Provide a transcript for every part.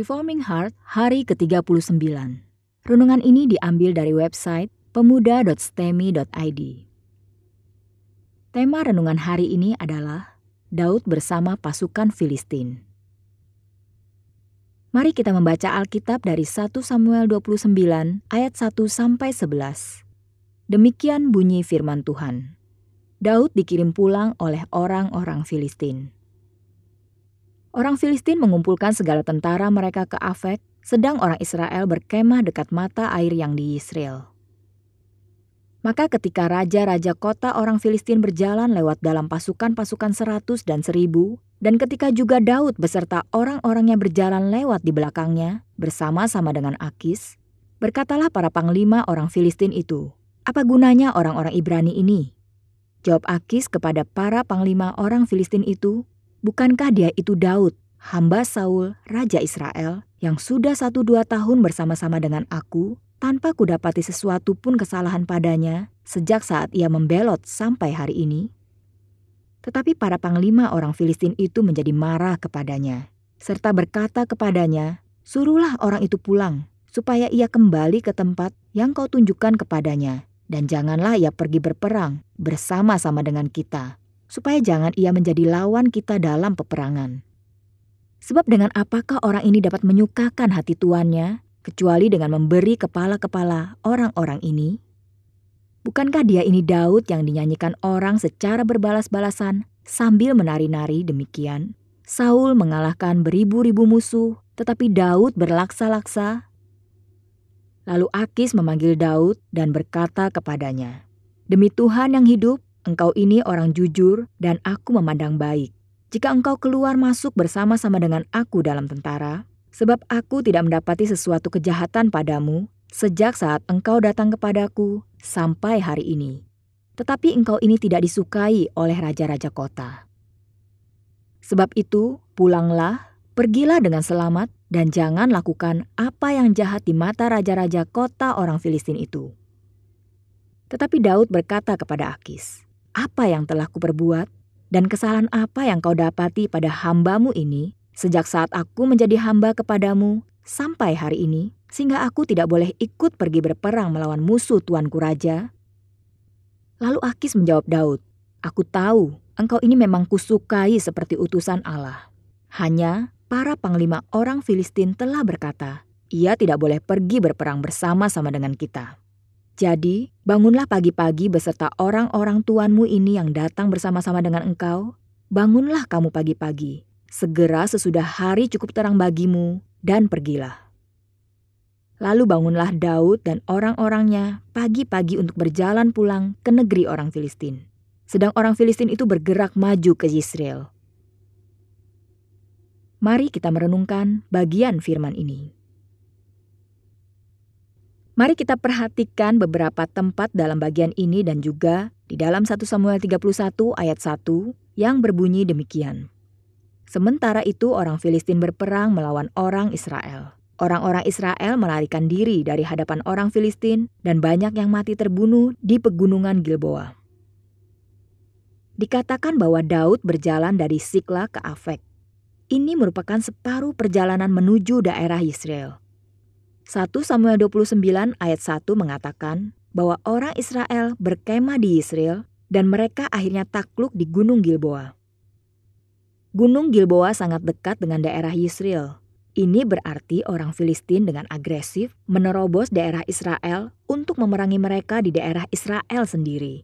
Reforming Heart hari ke-39. Renungan ini diambil dari website pemuda.stemi.id. Tema renungan hari ini adalah Daud bersama pasukan Filistin. Mari kita membaca Alkitab dari 1 Samuel 29 ayat 1 sampai 11. Demikian bunyi firman Tuhan. Daud dikirim pulang oleh orang-orang Filistin. Orang Filistin mengumpulkan segala tentara mereka ke Afek, sedang orang Israel berkemah dekat mata air yang di Israel. Maka ketika raja-raja kota orang Filistin berjalan lewat dalam pasukan-pasukan seratus dan seribu, dan ketika juga Daud beserta orang-orangnya berjalan lewat di belakangnya, bersama-sama dengan Akis, berkatalah para panglima orang Filistin itu, apa gunanya orang-orang Ibrani ini? Jawab Akis kepada para panglima orang Filistin itu, Bukankah dia itu Daud, hamba Saul, Raja Israel, yang sudah satu dua tahun bersama-sama dengan aku, tanpa kudapati sesuatu pun kesalahan padanya, sejak saat ia membelot sampai hari ini? Tetapi para panglima orang Filistin itu menjadi marah kepadanya, serta berkata kepadanya, Suruhlah orang itu pulang, supaya ia kembali ke tempat yang kau tunjukkan kepadanya, dan janganlah ia pergi berperang bersama-sama dengan kita, supaya jangan ia menjadi lawan kita dalam peperangan. Sebab dengan apakah orang ini dapat menyukakan hati tuannya, kecuali dengan memberi kepala-kepala orang-orang ini? Bukankah dia ini Daud yang dinyanyikan orang secara berbalas-balasan sambil menari-nari demikian? Saul mengalahkan beribu-ribu musuh, tetapi Daud berlaksa-laksa. Lalu Akis memanggil Daud dan berkata kepadanya, Demi Tuhan yang hidup, Engkau ini orang jujur dan aku memandang baik. Jika engkau keluar masuk bersama-sama dengan aku dalam tentara, sebab aku tidak mendapati sesuatu kejahatan padamu sejak saat engkau datang kepadaku sampai hari ini. Tetapi engkau ini tidak disukai oleh raja-raja kota. Sebab itu, pulanglah, pergilah dengan selamat, dan jangan lakukan apa yang jahat di mata raja-raja kota orang Filistin itu. Tetapi Daud berkata kepada Akis, apa yang telah kuperbuat dan kesalahan apa yang kau dapati pada hambamu ini sejak saat aku menjadi hamba kepadamu sampai hari ini, sehingga aku tidak boleh ikut pergi berperang melawan musuh tuanku raja? Lalu Akis menjawab Daud, Aku tahu engkau ini memang kusukai seperti utusan Allah. Hanya para panglima orang Filistin telah berkata, ia tidak boleh pergi berperang bersama-sama dengan kita. Jadi, bangunlah pagi-pagi beserta orang-orang tuanmu ini yang datang bersama-sama dengan engkau. Bangunlah kamu pagi-pagi, segera sesudah hari cukup terang bagimu, dan pergilah. Lalu bangunlah Daud dan orang-orangnya pagi-pagi untuk berjalan pulang ke negeri orang Filistin. Sedang orang Filistin itu bergerak maju ke Yisrael. Mari kita merenungkan bagian firman ini. Mari kita perhatikan beberapa tempat dalam bagian ini dan juga di dalam 1 Samuel 31 ayat 1 yang berbunyi demikian. Sementara itu orang Filistin berperang melawan orang Israel. Orang-orang Israel melarikan diri dari hadapan orang Filistin dan banyak yang mati terbunuh di pegunungan Gilboa. Dikatakan bahwa Daud berjalan dari Sikla ke Afek. Ini merupakan separuh perjalanan menuju daerah Israel. 1 Samuel 29 ayat 1 mengatakan bahwa orang Israel berkemah di Israel dan mereka akhirnya takluk di Gunung Gilboa. Gunung Gilboa sangat dekat dengan daerah Yisrael. Ini berarti orang Filistin dengan agresif menerobos daerah Israel untuk memerangi mereka di daerah Israel sendiri.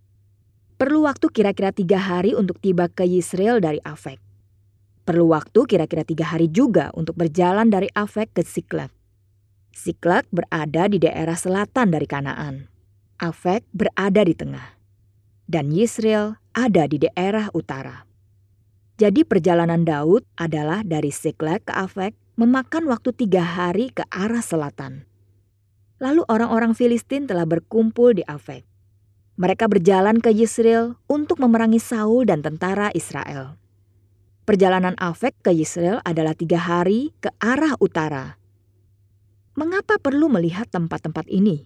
Perlu waktu kira-kira tiga hari untuk tiba ke Yisrael dari Afek. Perlu waktu kira-kira tiga hari juga untuk berjalan dari Afek ke Siklat. Siklak berada di daerah selatan dari Kanaan. Afek berada di tengah. Dan Yisrael ada di daerah utara. Jadi perjalanan Daud adalah dari Siklak ke Afek memakan waktu tiga hari ke arah selatan. Lalu orang-orang Filistin telah berkumpul di Afek. Mereka berjalan ke Yisrael untuk memerangi Saul dan tentara Israel. Perjalanan Afek ke Yisrael adalah tiga hari ke arah utara Mengapa perlu melihat tempat-tempat ini?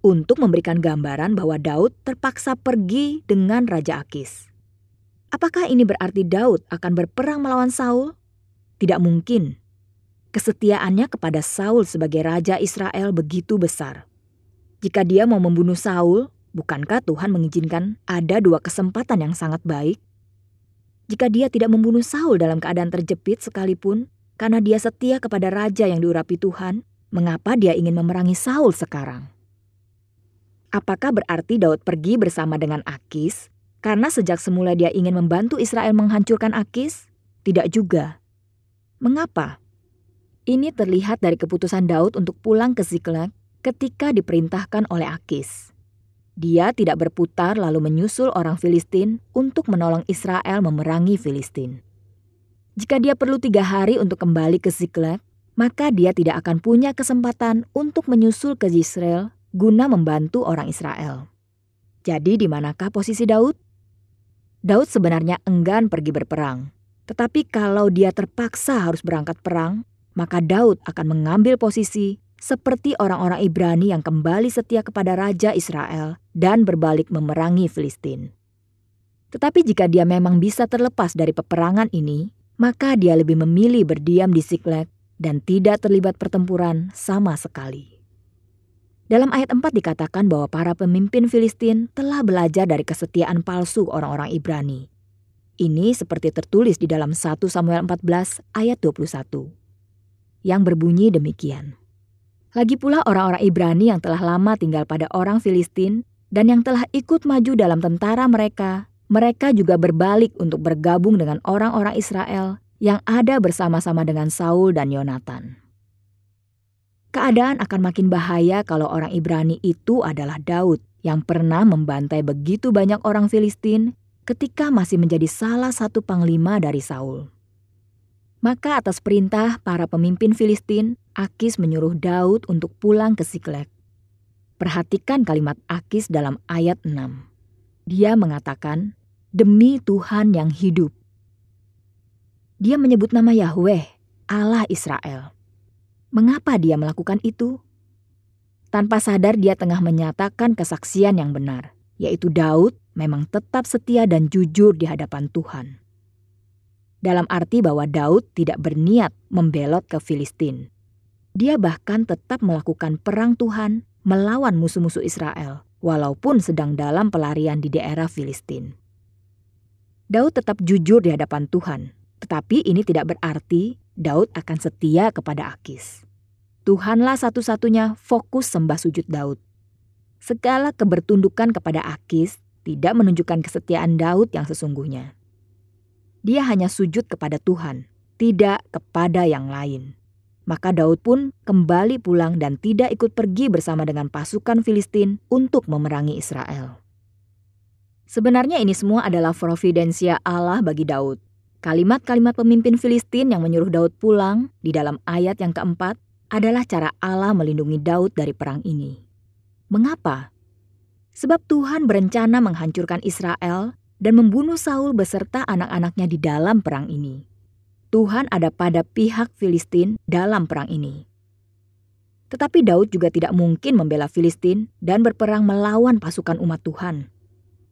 Untuk memberikan gambaran bahwa Daud terpaksa pergi dengan Raja Akis. Apakah ini berarti Daud akan berperang melawan Saul? Tidak mungkin. kesetiaannya kepada Saul sebagai raja Israel begitu besar. Jika dia mau membunuh Saul, bukankah Tuhan mengizinkan ada dua kesempatan yang sangat baik? Jika dia tidak membunuh Saul dalam keadaan terjepit sekalipun, karena dia setia kepada raja yang diurapi Tuhan, mengapa dia ingin memerangi Saul sekarang? Apakah berarti Daud pergi bersama dengan Akis karena sejak semula dia ingin membantu Israel menghancurkan Akis? Tidak juga. Mengapa? Ini terlihat dari keputusan Daud untuk pulang ke Ziklag ketika diperintahkan oleh Akis. Dia tidak berputar lalu menyusul orang Filistin untuk menolong Israel memerangi Filistin. Jika dia perlu tiga hari untuk kembali ke Ziklag, maka dia tidak akan punya kesempatan untuk menyusul ke Israel guna membantu orang Israel. Jadi di manakah posisi Daud? Daud sebenarnya enggan pergi berperang. Tetapi kalau dia terpaksa harus berangkat perang, maka Daud akan mengambil posisi seperti orang-orang Ibrani yang kembali setia kepada Raja Israel dan berbalik memerangi Filistin. Tetapi jika dia memang bisa terlepas dari peperangan ini, maka dia lebih memilih berdiam di Siklag dan tidak terlibat pertempuran sama sekali. Dalam ayat 4 dikatakan bahwa para pemimpin Filistin telah belajar dari kesetiaan palsu orang-orang Ibrani. Ini seperti tertulis di dalam 1 Samuel 14 ayat 21. Yang berbunyi demikian. Lagi pula orang-orang Ibrani yang telah lama tinggal pada orang Filistin dan yang telah ikut maju dalam tentara mereka, mereka juga berbalik untuk bergabung dengan orang-orang Israel yang ada bersama-sama dengan Saul dan Yonatan. Keadaan akan makin bahaya kalau orang Ibrani itu adalah Daud yang pernah membantai begitu banyak orang Filistin ketika masih menjadi salah satu panglima dari Saul. Maka atas perintah para pemimpin Filistin, Akis menyuruh Daud untuk pulang ke Siklek. Perhatikan kalimat Akis dalam ayat 6. Dia mengatakan, Demi Tuhan yang hidup. Dia menyebut nama Yahweh, Allah Israel. Mengapa dia melakukan itu? Tanpa sadar dia tengah menyatakan kesaksian yang benar, yaitu Daud memang tetap setia dan jujur di hadapan Tuhan. Dalam arti bahwa Daud tidak berniat membelot ke Filistin. Dia bahkan tetap melakukan perang Tuhan melawan musuh-musuh Israel, walaupun sedang dalam pelarian di daerah Filistin. Daud tetap jujur di hadapan Tuhan, tetapi ini tidak berarti Daud akan setia kepada Akis. Tuhanlah satu-satunya fokus sembah sujud Daud. Segala kebertundukan kepada Akis tidak menunjukkan kesetiaan Daud yang sesungguhnya. Dia hanya sujud kepada Tuhan, tidak kepada yang lain. Maka Daud pun kembali pulang dan tidak ikut pergi bersama dengan pasukan Filistin untuk memerangi Israel. Sebenarnya ini semua adalah providensia Allah bagi Daud. Kalimat-kalimat pemimpin Filistin yang menyuruh Daud pulang di dalam ayat yang keempat adalah cara Allah melindungi Daud dari perang ini. Mengapa? Sebab Tuhan berencana menghancurkan Israel dan membunuh Saul beserta anak-anaknya di dalam perang ini. Tuhan ada pada pihak Filistin dalam perang ini. Tetapi Daud juga tidak mungkin membela Filistin dan berperang melawan pasukan umat Tuhan.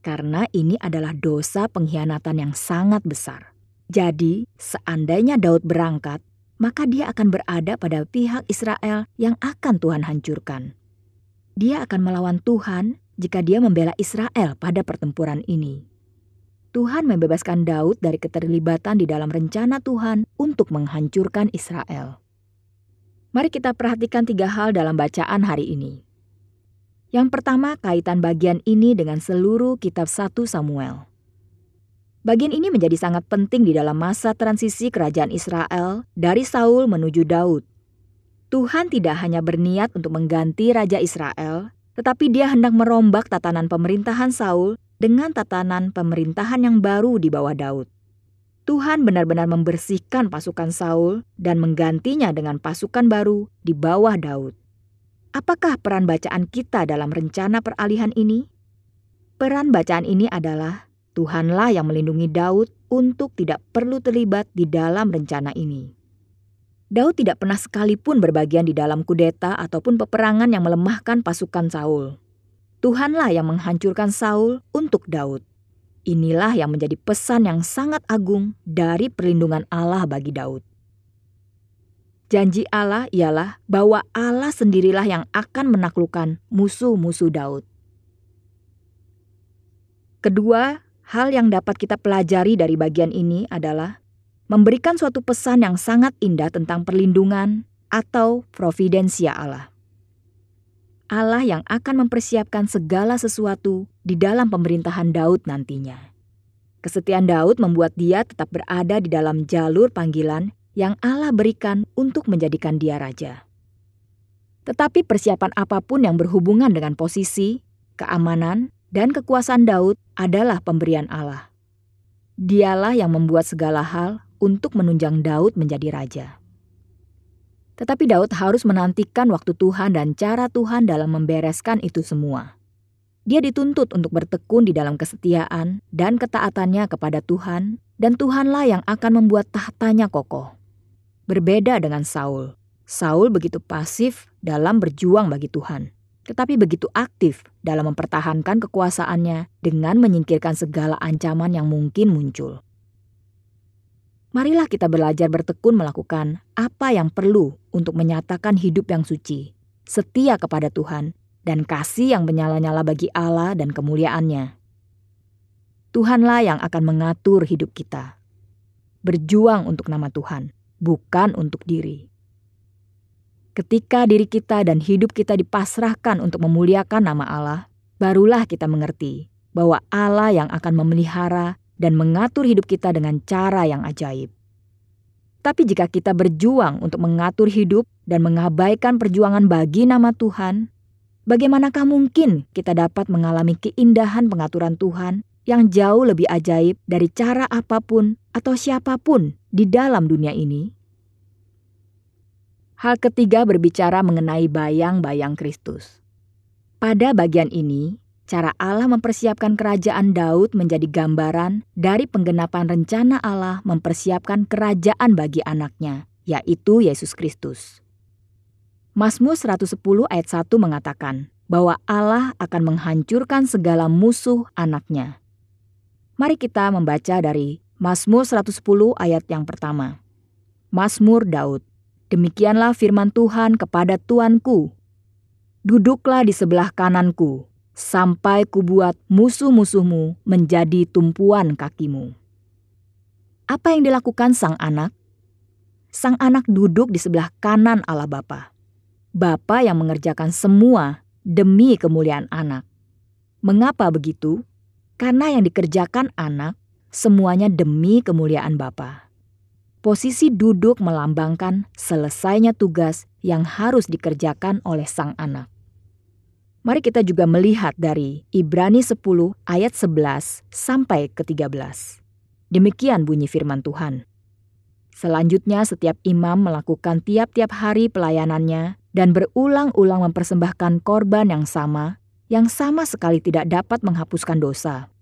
Karena ini adalah dosa pengkhianatan yang sangat besar. Jadi, seandainya Daud berangkat, maka dia akan berada pada pihak Israel yang akan Tuhan hancurkan. Dia akan melawan Tuhan jika dia membela Israel pada pertempuran ini. Tuhan membebaskan Daud dari keterlibatan di dalam rencana Tuhan untuk menghancurkan Israel. Mari kita perhatikan tiga hal dalam bacaan hari ini. Yang pertama, kaitan bagian ini dengan seluruh kitab 1 Samuel. Bagian ini menjadi sangat penting di dalam masa transisi kerajaan Israel dari Saul menuju Daud. Tuhan tidak hanya berniat untuk mengganti raja Israel, tetapi dia hendak merombak tatanan pemerintahan Saul dengan tatanan pemerintahan yang baru di bawah Daud. Tuhan benar-benar membersihkan pasukan Saul dan menggantinya dengan pasukan baru di bawah Daud. Apakah peran bacaan kita dalam rencana peralihan ini? Peran bacaan ini adalah Tuhanlah yang melindungi Daud untuk tidak perlu terlibat di dalam rencana ini. Daud tidak pernah sekalipun berbagian di dalam kudeta ataupun peperangan yang melemahkan pasukan Saul. Tuhanlah yang menghancurkan Saul untuk Daud. Inilah yang menjadi pesan yang sangat agung dari perlindungan Allah bagi Daud. Janji Allah ialah bahwa Allah sendirilah yang akan menaklukkan musuh-musuh Daud. Kedua, hal yang dapat kita pelajari dari bagian ini adalah memberikan suatu pesan yang sangat indah tentang perlindungan atau providensia Allah. Allah yang akan mempersiapkan segala sesuatu di dalam pemerintahan Daud nantinya. Kesetiaan Daud membuat dia tetap berada di dalam jalur panggilan yang Allah berikan untuk menjadikan dia raja. Tetapi persiapan apa pun yang berhubungan dengan posisi, keamanan, dan kekuasaan Daud adalah pemberian Allah. Dialah yang membuat segala hal untuk menunjang Daud menjadi raja. Tetapi Daud harus menantikan waktu Tuhan dan cara Tuhan dalam membereskan itu semua. Dia dituntut untuk bertekun di dalam kesetiaan dan ketaatannya kepada Tuhan, dan Tuhanlah yang akan membuat tahtanya kokoh. Berbeda dengan Saul, Saul begitu pasif dalam berjuang bagi Tuhan, tetapi begitu aktif dalam mempertahankan kekuasaannya dengan menyingkirkan segala ancaman yang mungkin muncul. Marilah kita belajar bertekun melakukan apa yang perlu untuk menyatakan hidup yang suci, setia kepada Tuhan, dan kasih yang menyala-nyala bagi Allah dan kemuliaannya. Tuhanlah yang akan mengatur hidup kita. Berjuang untuk nama Tuhan, bukan untuk diri. Ketika diri kita dan hidup kita dipasrahkan untuk memuliakan nama Allah, barulah kita mengerti bahwa Allah yang akan memelihara dan mengatur hidup kita dengan cara yang ajaib. Tapi jika kita berjuang untuk mengatur hidup dan mengabaikan perjuangan bagi nama Tuhan, bagaimanakah mungkin kita dapat mengalami keindahan pengaturan Tuhan yang jauh lebih ajaib dari cara apa pun atau siapa pun di dalam dunia ini? Hal ketiga berbicara mengenai bayang-bayang Kristus. Pada bagian ini, cara Allah mempersiapkan kerajaan Daud menjadi gambaran dari penggenapan rencana Allah mempersiapkan kerajaan bagi anaknya, yaitu Yesus Kristus. Mazmur 110 ayat 1 mengatakan bahwa Allah akan menghancurkan segala musuh anaknya. Mari kita membaca dari Mazmur 110 ayat yang pertama. Mazmur Daud, demikianlah firman Tuhan kepada Tuanku, Duduklah di sebelah kananku, sampai kubuat musuh-musuhmu menjadi tumpuan kakimu. Apa yang dilakukan sang anak? Sang anak duduk di sebelah kanan Allah Bapa. Bapa yang mengerjakan semua demi kemuliaan anak. Mengapa begitu? Karena yang dikerjakan anak semuanya demi kemuliaan Bapa. Posisi duduk melambangkan selesainya tugas yang harus dikerjakan oleh sang anak. Mari kita juga melihat dari Ibrani 10 ayat 11 sampai ke 13. Demikian bunyi firman Tuhan. Selanjutnya setiap imam melakukan tiap-tiap hari pelayanannya dan berulang-ulang mempersembahkan korban yang sama, yang sama sekali tidak dapat menghapuskan dosa.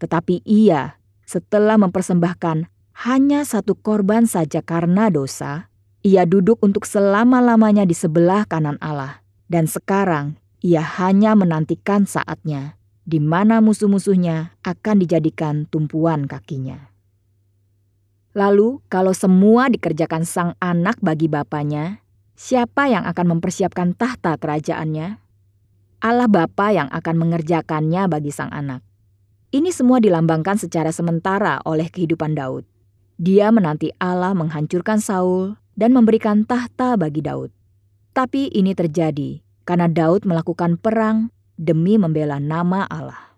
Tetapi ia, setelah mempersembahkan hanya satu korban saja karena dosa, ia duduk untuk selama-lamanya di sebelah kanan Allah. Dan sekarang ia hanya menantikan saatnya di mana musuh-musuhnya akan dijadikan tumpuan kakinya. Lalu, kalau semua dikerjakan sang anak bagi bapaknya, siapa yang akan mempersiapkan tahta kerajaannya? Allah Bapa yang akan mengerjakannya bagi sang anak. Ini semua dilambangkan secara sementara oleh kehidupan Daud. Dia menanti Allah menghancurkan Saul dan memberikan tahta bagi Daud. Tapi ini terjadi karena Daud melakukan perang demi membela nama Allah.